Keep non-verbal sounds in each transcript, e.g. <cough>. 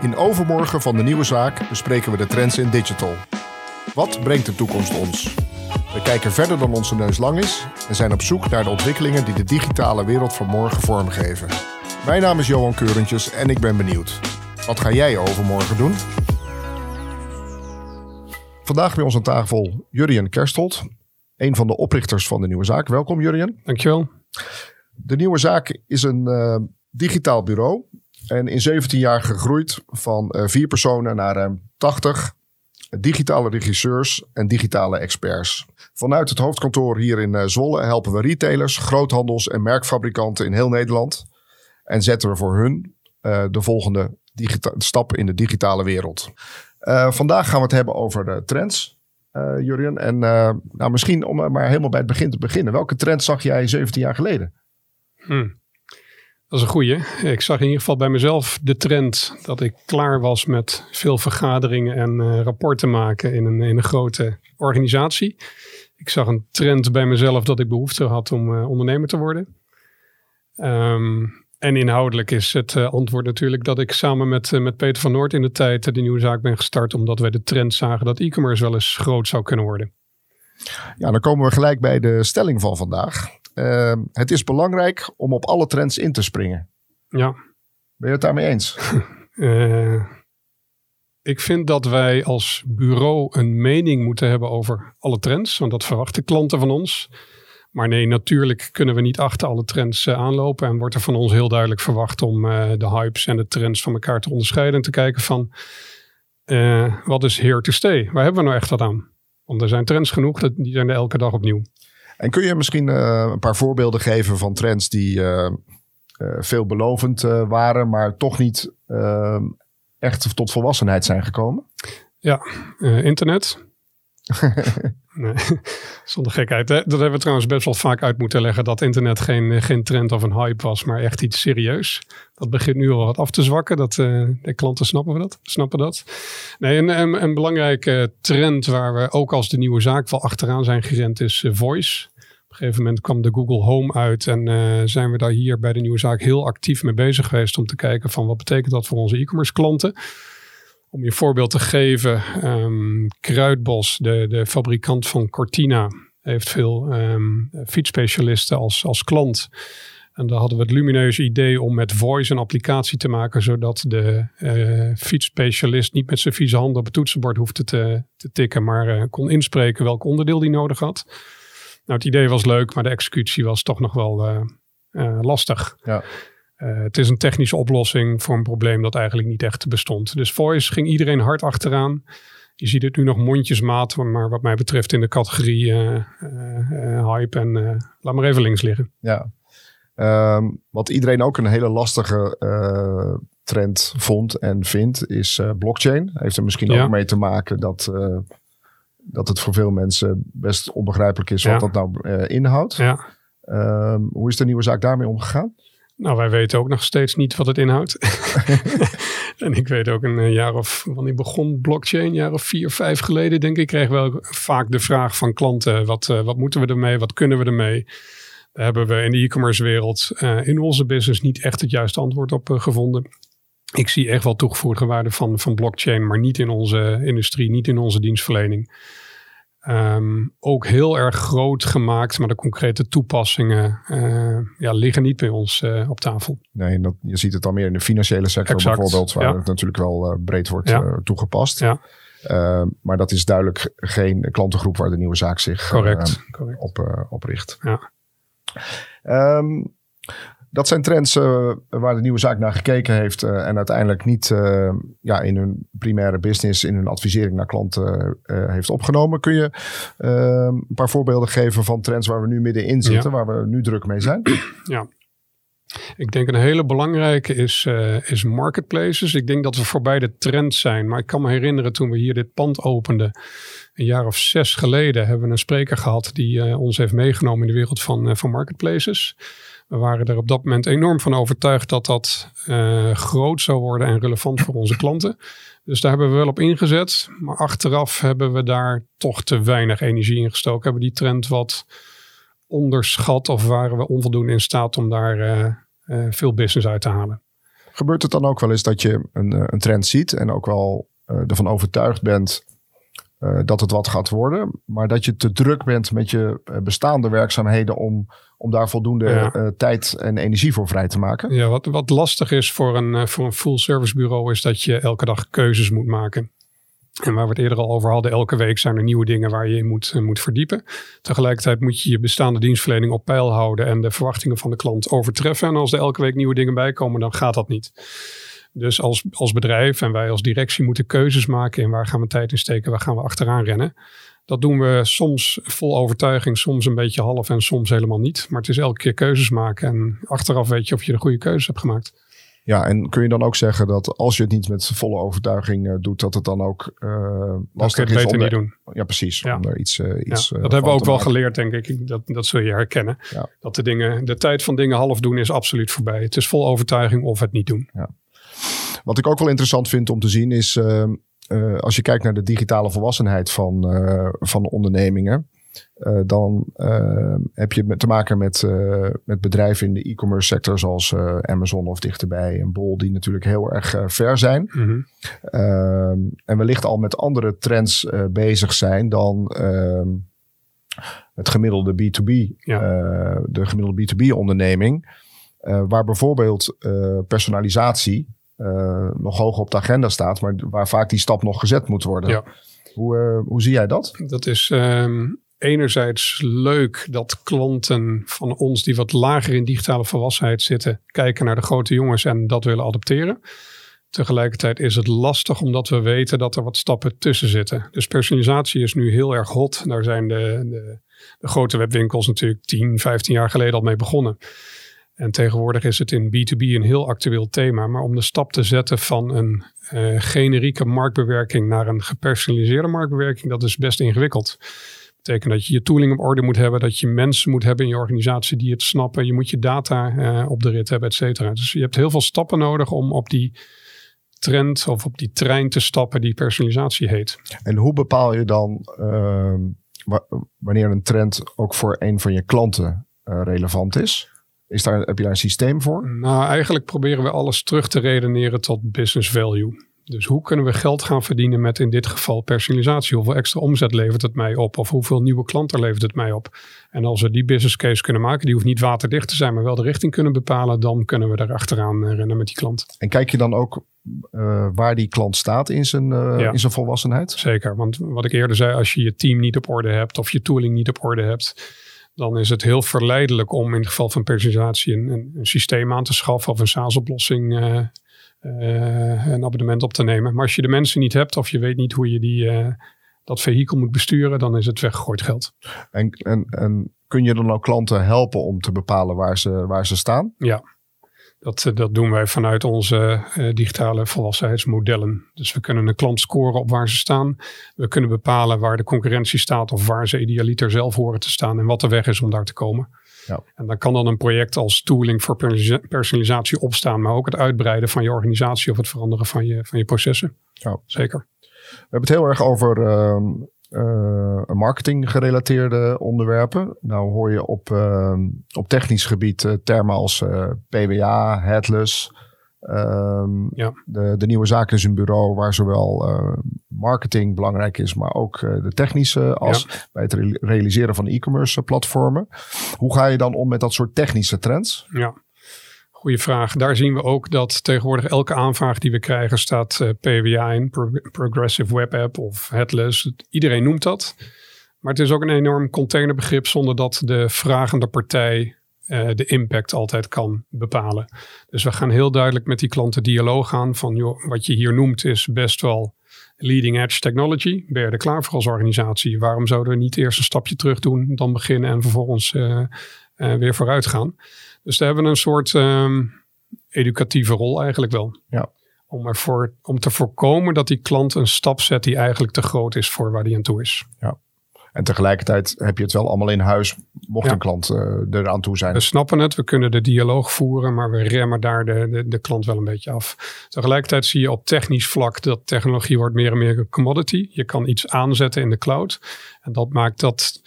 In Overmorgen van de Nieuwe Zaak bespreken we de trends in digital. Wat brengt de toekomst ons? We kijken verder dan onze neus lang is en zijn op zoek naar de ontwikkelingen die de digitale wereld van morgen vormgeven. Mijn naam is Johan Keurentjes en ik ben benieuwd. Wat ga jij overmorgen doen? Vandaag bij ons aan tafel Jurjen Kerstold, een van de oprichters van de Nieuwe Zaak. Welkom Jurjen. Dankjewel. De Nieuwe Zaak is een uh, digitaal bureau en in 17 jaar gegroeid van uh, vier personen naar ruim 80 digitale regisseurs en digitale experts. Vanuit het hoofdkantoor hier in uh, Zwolle helpen we retailers, groothandels en merkfabrikanten in heel Nederland. En zetten we voor hun uh, de volgende stap in de digitale wereld. Uh, vandaag gaan we het hebben over de trends, Jurien. En nou, misschien om maar helemaal bij het begin te beginnen. Welke trends zag jij 17 jaar geleden? Hmm. Dat is een goeie. Ik zag in ieder geval bij mezelf de trend dat ik klaar was met veel vergaderingen en uh, rapporten maken in een, in een grote organisatie. Ik zag een trend bij mezelf dat ik behoefte had om uh, ondernemer te worden. Um, en inhoudelijk is het uh, antwoord natuurlijk dat ik samen met, met Peter van Noort in de tijd de nieuwe zaak ben gestart. Omdat wij de trend zagen dat e-commerce wel eens groot zou kunnen worden. Ja, dan komen we gelijk bij de stelling van vandaag. Uh, het is belangrijk om op alle trends in te springen. Ja. Ben je het daarmee eens? uh, <laughs> ik vind dat wij als bureau een mening moeten hebben over alle trends. Want dat verwachten klanten van ons. Maar nee, natuurlijk kunnen we niet achter alle trends uh, aanlopen. En wordt er van ons heel duidelijk verwacht om uh, de hypes en de trends van elkaar te onderscheiden. En te kijken van wat is here to stay? Waar hebben we nou echt wat aan? Want er zijn trends genoeg, die zijn er elke dag opnieuw. En kun je misschien uh, een paar voorbeelden geven van trends die uh, uh, veelbelovend waren, maar toch niet echt tot volwassenheid zijn gekomen? Ja, internet. <laughs> nee, <laughs> zonder gekheid. Dat hebben we trouwens best wel vaak uit moeten leggen. Dat internet geen, geen trend of een hype was, maar echt iets serieus. Dat begint nu al wat af te zwakken. Dat, uh, de klanten snappen, we dat, snappen dat. Nee, een, een, belangrijke trend waar we ook als de nieuwe zaak wel achteraan zijn gerend is uh, voice. Op een gegeven moment kwam de Google Home uit en zijn we daar hier bij de nieuwe zaak heel actief mee bezig geweest om te kijken van wat betekent dat voor onze e-commerce klanten. Om je voorbeeld te geven, um, Kruidbos, de, de fabrikant van Cortina, heeft veel um, fietsspecialisten als, als klant. En daar hadden we het lumineuze idee om met voice een applicatie te maken, zodat de uh, fietsspecialist niet met zijn vieze handen op het toetsenbord hoefde te, te tikken, maar uh, kon inspreken welk onderdeel die nodig had. Nou, het idee was leuk, maar de executie was toch nog wel uh, lastig. Ja. Uh, het is een technische oplossing voor een probleem dat eigenlijk niet echt bestond. Dus voice ging iedereen hard achteraan. Je ziet het nu nog mondjesmaat, maar wat mij betreft in de categorie uh, uh, hype en laat maar even links liggen. Ja, um, wat iedereen ook een hele lastige trend vond en vindt, is blockchain. Heeft er misschien ja. ook mee te maken dat, dat het voor veel mensen best onbegrijpelijk is wat ja. dat nou inhoudt. Ja. Um, hoe is de nieuwe zaak daarmee omgegaan? Nou, wij weten ook nog steeds niet wat het inhoudt. <laughs> <laughs> en ik weet ook een jaar of, wanneer begon blockchain, een jaar of vier, vijf geleden, denk ik, kregen we vaak de vraag van klanten: wat, uh, wat moeten we ermee? Wat kunnen we ermee? Daar hebben we in de e-commerce wereld uh, in onze business niet echt het juiste antwoord op uh, gevonden. Ik zie echt wel toegevoegde waarde van, van blockchain, maar niet in onze industrie, niet in onze dienstverlening. Um, ook heel erg groot gemaakt, maar de concrete toepassingen uh, ja, liggen niet bij ons uh, op tafel. Nee, dat, je ziet het dan meer in de financiële sector exact, bijvoorbeeld, waar ja. het natuurlijk wel uh, breed wordt ja. toegepast. Ja. maar dat is duidelijk geen klantengroep waar de nieuwe zaak zich correct, correct. op, op richt. Ja. Um, dat zijn trends uh, waar de nieuwe zaak naar gekeken heeft uh, en uiteindelijk niet uh, ja, in hun primaire business, in hun advisering naar klanten heeft opgenomen. Kun je ehm, een paar voorbeelden geven van trends waar we nu middenin zitten, ja. waar we nu druk mee zijn? Ja. Ik denk een hele belangrijke is, is marketplaces. Ik denk dat we voorbij de trend zijn. Maar ik kan me herinneren toen we hier dit pand openden, een jaar of zes geleden, hebben we een spreker gehad die ons heeft meegenomen in de wereld van, van marketplaces. We waren er op dat moment enorm van overtuigd dat dat uh, groot zou worden en relevant voor onze klanten. Dus daar hebben we wel op ingezet. Maar achteraf hebben we daar toch te weinig energie in gestoken. Hebben die trend wat onderschat of waren we onvoldoende in staat om daar uh, uh, veel business uit te halen. Gebeurt het dan ook wel eens dat je een, een trend ziet en ook wel ervan overtuigd bent dat het wat gaat worden, maar dat je te druk bent met je bestaande werkzaamheden om, om daar voldoende tijd en energie voor vrij te maken? Ja, wat, wat lastig is voor een, voor een full service bureau is dat je elke dag keuzes moet maken. En waar we het eerder al over hadden, elke week zijn er nieuwe dingen waar je in moet, moet verdiepen. Tegelijkertijd moet je je bestaande dienstverlening op peil houden en de verwachtingen van de klant overtreffen. En als er elke week nieuwe dingen bij komen, dan gaat dat niet. Dus als, als bedrijf en wij als directie moeten keuzes maken in waar gaan we tijd in steken, waar gaan we achteraan rennen. Dat doen we soms vol overtuiging, soms een beetje half en soms helemaal niet. Maar het is elke keer keuzes maken en achteraf weet je of je de goede keuzes hebt gemaakt. Ja, en kun je dan ook zeggen dat als je het niet met volle overtuiging uh, doet, dat het dan ook uh, lastig is? beter niet doen. Ja, precies. Ja. Om er iets, uh, iets ja, dat hebben we ook wel geleerd, denk ik. Dat, dat zul je herkennen. Ja. Dat de, dingen, de tijd van dingen half doen is absoluut voorbij. Het is vol overtuiging of het niet doen. Wat ik ook wel interessant vind om te zien is, als je kijkt naar de digitale volwassenheid van, van ondernemingen. Uh, dan uh, heb je te maken met, met bedrijven in de e-commerce sector zoals Amazon of dichterbij en Bol, die natuurlijk heel erg ver zijn. Mm -hmm. en wellicht al met andere trends bezig zijn dan ehm, het gemiddelde B2B, ja. de gemiddelde B2B onderneming. waar bijvoorbeeld personalisatie nog hoog op de agenda staat, maar waar vaak die stap nog gezet moet worden. Ja. Hoe, hoe zie jij dat? Dat is um, enerzijds leuk dat klanten van ons die wat lager in digitale volwassenheid zitten, kijken naar de grote jongens en dat willen adopteren. Tegelijkertijd is het lastig omdat we weten dat er wat stappen tussen zitten. Dus personalisatie is nu heel erg hot. Daar zijn de, de, de grote webwinkels natuurlijk 10, 15 jaar geleden al mee begonnen. En tegenwoordig is het in B2B een heel actueel thema. Maar om de stap te zetten van een uh, generieke marktbewerking naar een gepersonaliseerde marktbewerking, dat is best ingewikkeld betekent dat je je tooling op orde moet hebben, dat je mensen moet hebben in je organisatie die het snappen. Je moet je data uh, op de rit hebben, et cetera. Dus je hebt heel veel stappen nodig om op die trend of op die trein te stappen die personalisatie heet. En hoe bepaal je dan uh, wanneer een trend ook voor een van je klanten uh, relevant is? Is daar, heb je daar een systeem voor? Nou, eigenlijk proberen we alles terug te redeneren tot business value. Dus hoe kunnen we geld gaan verdienen met in dit geval personalisatie? Hoeveel extra omzet levert het mij op? Of hoeveel nieuwe klanten levert het mij op? En als we die business case kunnen maken, die hoeft niet waterdicht te zijn, maar wel de richting kunnen bepalen, dan kunnen we daar achteraan eh, rennen met die klant. En kijk je dan ook uh, waar die klant staat in zijn, uh, ja. in zijn volwassenheid? Zeker, want wat ik eerder zei, als je je team niet op orde hebt of je tooling niet op orde hebt, dan is het heel verleidelijk om in het geval van personalisatie een, een, een systeem aan te schaffen of een SaaS-oplossing uh, uh, een abonnement op te nemen. Maar als je de mensen niet hebt of je weet niet hoe je die, uh, dat vehikel moet besturen, dan is het weggegooid geld. En, en, en kun je dan ook klanten helpen om te bepalen waar ze, waar ze staan? Ja, dat, eh, dat doen wij vanuit onze uh, digitale volwassenheidsmodellen. Dus we kunnen een klant scoren op waar ze staan. We kunnen bepalen waar de concurrentie staat of waar ze idealiter zelf horen te staan en wat de weg is om daar te komen. Ja. En dan kan dan een project als tooling voor personalisatie opstaan, maar ook het uitbreiden van je organisatie of het veranderen van je, van je processen. Ja. Zeker. We hebben het heel erg over uh, uh, marketing gerelateerde onderwerpen. Nou hoor je op, uh, op technisch gebied uh, termen als PWA, headless. Um, ja. de, de nieuwe zaak is een bureau waar zowel marketing belangrijk is, maar ook de technische ja. bij het re realiseren van e-commerce platformen. Hoe ga je dan om met dat soort technische trends? Ja, goede vraag. Daar zien we ook dat tegenwoordig elke aanvraag die we krijgen staat uh, PWA in, Pro Progressive Web App of Headless. Iedereen noemt dat. Maar het is ook een enorm containerbegrip zonder dat de vragende partij uh, de impact altijd kan bepalen. Dus we gaan heel duidelijk met die klanten dialoog aan van joh, wat je hier noemt is best wel leading edge technology. Ben je er klaar voor als organisatie? Waarom zouden we niet eerst een stapje terug doen, dan beginnen en vervolgens uh, weer vooruit gaan? Dus daar hebben we een soort um, educatieve rol eigenlijk wel. Ja. Om, ervoor, om te voorkomen dat die klant een stap zet die eigenlijk te groot is voor waar die aan toe is. Ja. En tegelijkertijd heb je het wel allemaal in huis, mocht ja. een klant uh, eraan toe zijn. We snappen het, we kunnen de dialoog voeren, maar we remmen daar de, de, de, klant wel een beetje af. Tegelijkertijd zie je op technisch vlak dat technologie wordt meer en meer een commodity. Je kan iets aanzetten in de cloud. En dat maakt dat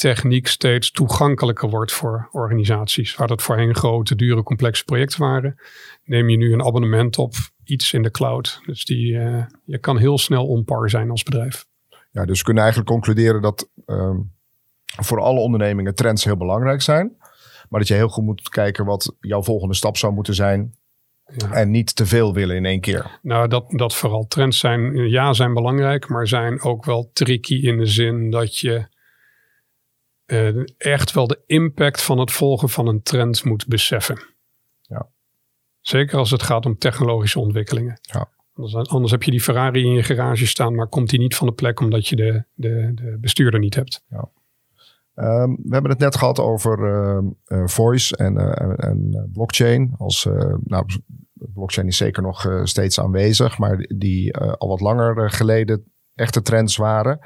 techniek steeds toegankelijker wordt voor organisaties. Waar dat voorheen grote, dure, complexe projecten waren, neem je nu een abonnement op iets in de cloud. Dus die, uh, je kan heel snel onpar zijn als bedrijf. Ja, dus we kunnen eigenlijk concluderen dat ehm, voor alle ondernemingen trends heel belangrijk zijn. Maar dat je heel goed moet kijken wat jouw volgende stap zou moeten zijn. Ja. En niet te veel willen in één keer. Nou, dat, dat vooral trends zijn, ja, zijn belangrijk, maar zijn ook wel tricky in de zin dat je uh, echt wel de impact van het volgen van een trend moet beseffen. Ja. Zeker als het gaat om technologische ontwikkelingen. Ja. Anders, anders, heb je die Ferrari in je garage staan, maar komt die niet van de plek omdat je de, de, de bestuurder niet hebt. Ja. Um, we hebben het net gehad over uh, uh, voice en, uh, en blockchain. Als, nou, blockchain is zeker nog steeds aanwezig, maar die al wat langer geleden echte trends waren.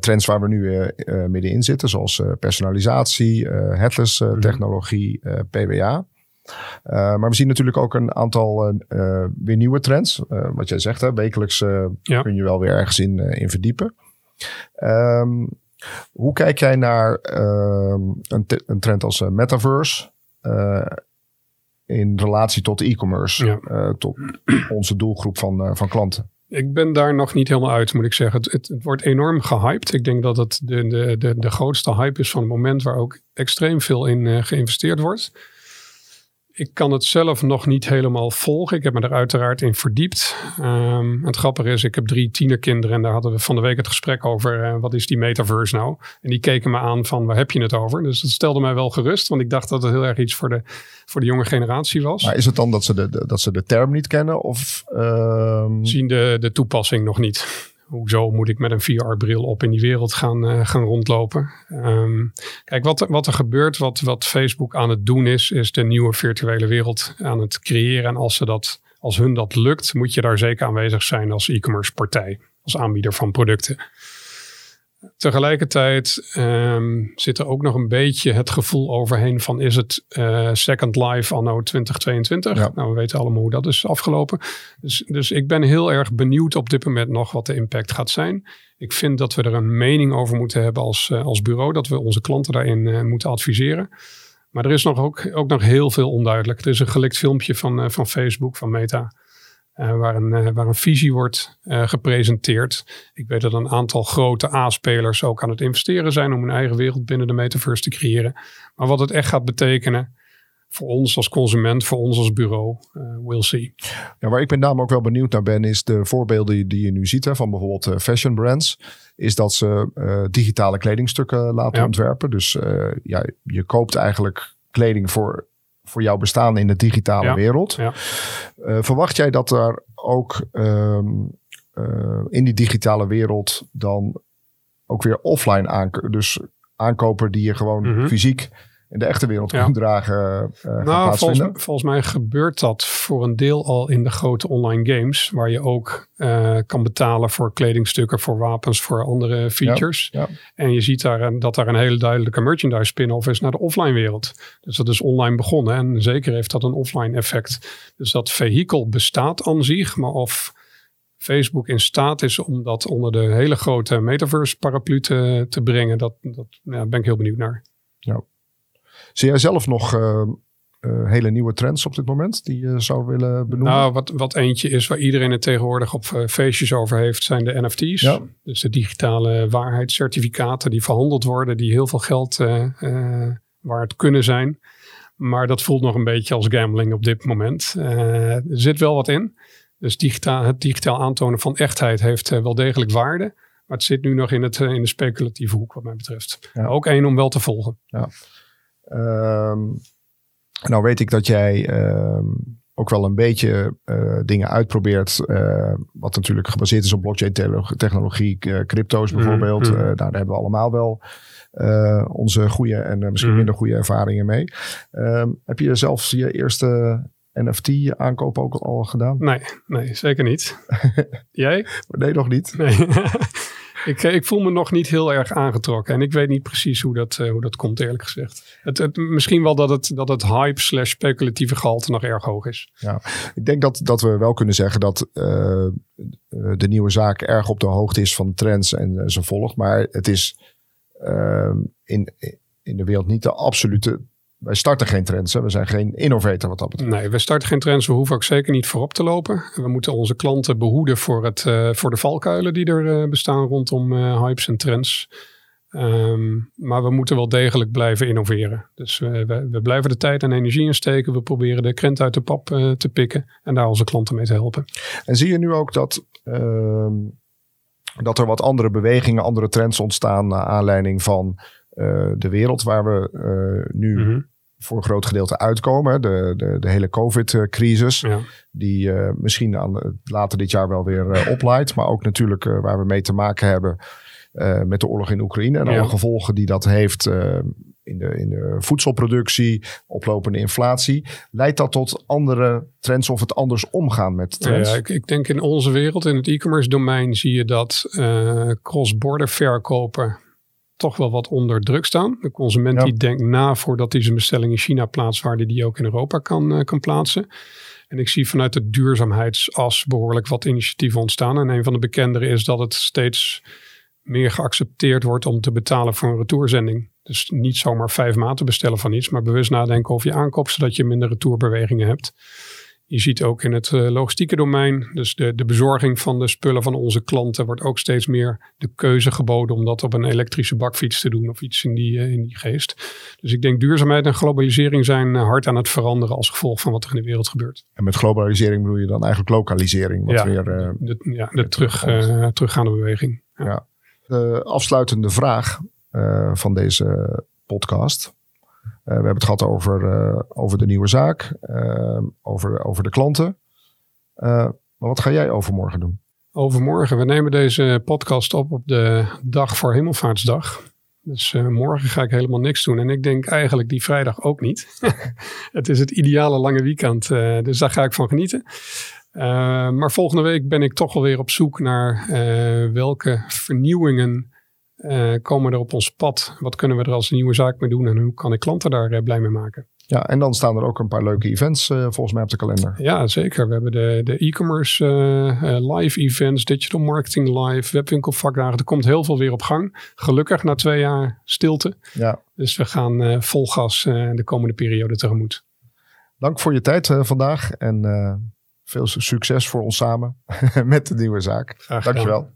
Trends waar we nu middenin zitten, zoals personalisatie, headless -hmm. technologie, PWA. Uh, maar we zien natuurlijk ook een aantal uh, weer nieuwe trends. Uh, wat jij zegt, hè, wekelijks ja. kun je wel weer ergens in, in verdiepen. Um, hoe kijk jij naar ehm, een, een, trend als metaverse in relatie tot e-commerce, ja. tot onze doelgroep van, van klanten? Ik ben daar nog niet helemaal uit, moet ik zeggen. Het, het, wordt enorm gehyped. Ik denk dat het de, de, de, de grootste hype is van het moment waar ook extreem veel in geïnvesteerd wordt ik kan het zelf nog niet helemaal volgen. Ik heb me er uiteraard in verdiept. Um, het grappige is, ik heb drie tienerkinderen en daar hadden we van de week het gesprek over uh, wat is die metaverse nou? En die keken me aan van waar heb je het over? Dus dat stelde mij wel gerust, want ik dacht dat het heel erg iets voor de, voor de jonge generatie was. Maar is het dan dat ze de, dat ze de term niet kennen of um... zien de, de toepassing nog niet? Hoezo moet ik met een VR-bril op in die wereld gaan, uh, gaan rondlopen? Um, kijk, wat, wat er gebeurt, wat, wat Facebook aan het doen is, is de nieuwe virtuele wereld aan het creëren. En als, ze dat, als hun dat lukt, moet je daar zeker aanwezig zijn als e-commerce partij, als aanbieder van producten. Tegelijkertijd um, zit er ook nog een beetje het gevoel overheen van is het uh, Second Life anno 2022? Ja. Nou, we weten allemaal hoe dat is afgelopen. Dus, dus ik ben heel erg benieuwd op dit moment nog wat de impact gaat zijn. Ik vind dat we er een mening over moeten hebben als, uh, als bureau, dat we onze klanten daarin uh, moeten adviseren. Maar er is nog ook, ook nog heel veel onduidelijk. Er is een gelikt filmpje van, van Facebook, van Meta. Uh, waar, een, uh, waar een visie wordt uh, gepresenteerd. Ik weet dat een aantal grote A-spelers ook aan het investeren zijn om een eigen wereld binnen de metaverse te creëren. Maar wat het echt gaat betekenen voor ons als consument, voor ons als bureau, we'll see. Ja, waar ik met name ook wel benieuwd naar ben, is de voorbeelden die je nu ziet hè, van bijvoorbeeld fashion brands. Is dat ze digitale kledingstukken laten ja. ontwerpen. Dus ja, je koopt eigenlijk kleding voor voor jouw bestaan in de digitale wereld. Ja. Uh, verwacht jij dat er ook um, uh, in die digitale wereld dan ook weer offline aankopen, dus aankopen die je gewoon mm -hmm. fysiek in de echte wereld ja. dragen uh, nou, volgens, volgens, mij gebeurt dat voor een deel al in de grote online games, waar je ook uh, kan betalen voor kledingstukken, voor wapens, voor andere features. Ja, ja. En je ziet daar een, dat daar een hele duidelijke merchandise spin-off is naar de offline wereld. Dus dat is online begonnen en zeker heeft dat een offline effect. Dus dat vehikel bestaat aan zich, maar of Facebook in staat is om dat onder de hele grote metaverse paraplu te, te brengen, dat, dat ja, ben ik heel benieuwd naar. Ja. Zie jij zelf nog uh, uh, hele nieuwe trends op dit moment die je zou willen benoemen? Nou, wat, wat eentje is waar iedereen het tegenwoordig op uh, feestjes over heeft, zijn de NFT's. Ja. Dus de digitale waarheidscertificaten die verhandeld worden, die heel veel geld waard kunnen zijn. Maar dat voelt nog een beetje als gambling op dit moment. er zit wel wat in. Dus digitaal, het digitaal aantonen van echtheid heeft wel degelijk waarde. Maar het zit nu nog in, het, in de speculatieve hoek, wat mij betreft. Ja. Ook één om wel te volgen. Ja. Um, nou weet ik dat jij um, ook wel een beetje uh, dingen uitprobeert. Uh, wat natuurlijk gebaseerd is op blockchain technologie, uh, crypto's bijvoorbeeld. Mm, daar hebben we allemaal wel onze goede en misschien mm. minder goede ervaringen mee. Um, heb je zelf je eerste NFT aankoop ook al gedaan? Nee, nee zeker niet. <laughs> Jij? Nee, nog niet. Nee. <laughs> ik, ik voel me nog niet heel erg aangetrokken. En ik weet niet precies hoe dat, uh, hoe dat komt, eerlijk gezegd. Het, het, misschien wel dat het, dat het hype slash speculatieve gehalte nog erg hoog is. Ja, ik denk dat, dat we wel kunnen zeggen dat uh, de nieuwe zaak erg op de hoogte is van de trends en ze volgt. Maar het is ehm, in, in de wereld niet de absolute wij starten geen trends. Hè? We zijn geen innovator wat dat betreft. Nee, we starten geen trends. We hoeven ook zeker niet voorop te lopen. We moeten onze klanten behoeden voor, het, uh, voor de valkuilen die er uh, bestaan rondom uh, hypes en trends. Um, maar we moeten wel degelijk blijven innoveren. Dus we, we, we, blijven de tijd en energie insteken. We proberen de krent uit de pap te pikken en daar onze klanten mee te helpen. En zie je nu ook dat, ehm, dat er wat andere bewegingen, andere trends ontstaan naar aanleiding van de wereld waar we nu mm -hmm voor een groot gedeelte uitkomen. De, de, de hele COVID-crisis, ja. die uh, misschien aan, later dit jaar wel weer oplaait. Maar ook natuurlijk waar we mee te maken hebben met de oorlog in Oekraïne. En ja. alle gevolgen die dat heeft in, de, in de voedselproductie, oplopende inflatie. Leidt dat tot andere trends of het anders omgaan met trends? Ja, ik, ik denk in onze wereld, in het e-commerce domein, zie je dat cross-border verkopen toch wel wat onder druk staan. De consument die denkt na voordat hij zijn bestelling in China plaatst, waar hij die ook in Europa kan, uh, kan plaatsen. En ik zie vanuit de duurzaamheidsas behoorlijk wat initiatieven ontstaan. En een van de bekendere is dat het steeds meer geaccepteerd wordt om te betalen voor een retourzending. Dus niet zomaar vijf maanden bestellen van iets, maar bewust nadenken over je aankoop, zodat je minder retourbewegingen hebt. Je ziet ook in het uh, logistieke domein, dus de, de bezorging van de spullen van onze klanten, wordt ook steeds meer de keuze geboden om dat op een elektrische bakfiets te doen of iets in die, uh, in die geest. Dus ik denk duurzaamheid en globalisering zijn uh, hard aan het veranderen als gevolg van wat er in de wereld gebeurt. En met globalisering bedoel je dan eigenlijk lokalisering? Wat ja, weer, de, ja, de terug, teruggaande beweging. Ja. ja. De afsluitende vraag van deze podcast eh, we hebben het gehad over, eh, over de nieuwe zaak, eh, over, over de klanten. maar wat ga jij overmorgen doen? Overmorgen, we nemen deze podcast op op de dag voor Hemelvaartsdag. Dus morgen ga ik helemaal niks doen. En ik denk eigenlijk die vrijdag ook niet. <laughs> het is het ideale lange weekend, dus daar ga ik van genieten. maar volgende week ben ik toch alweer op zoek naar welke vernieuwingen uh, komen er op ons pad? Wat kunnen we er als nieuwe zaak mee doen en hoe kan ik klanten daar uh, blij mee maken? Ja, en dan staan er ook een paar leuke events uh, volgens mij op de kalender. Ja, zeker. We hebben de, de e-commerce live events, digital marketing live, webwinkelvakdagen. Er komt heel veel weer op gang. Gelukkig na twee jaar stilte. Ja. Dus we gaan vol gas de komende periode tegemoet. Dank voor je tijd vandaag en veel succes voor ons samen <laughs> met de nieuwe zaak. Graag Dankjewel.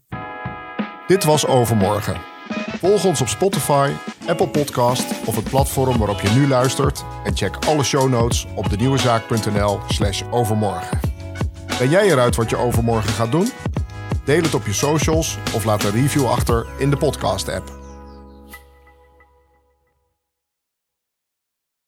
Dit was Overmorgen. Volg ons op Spotify, Apple Podcast of het platform waarop je nu luistert. En check alle show notes op denieuwezaak.nl slash overmorgen. Ben jij eruit wat je overmorgen gaat doen? Deel het op je socials of laat een review achter in de podcast app.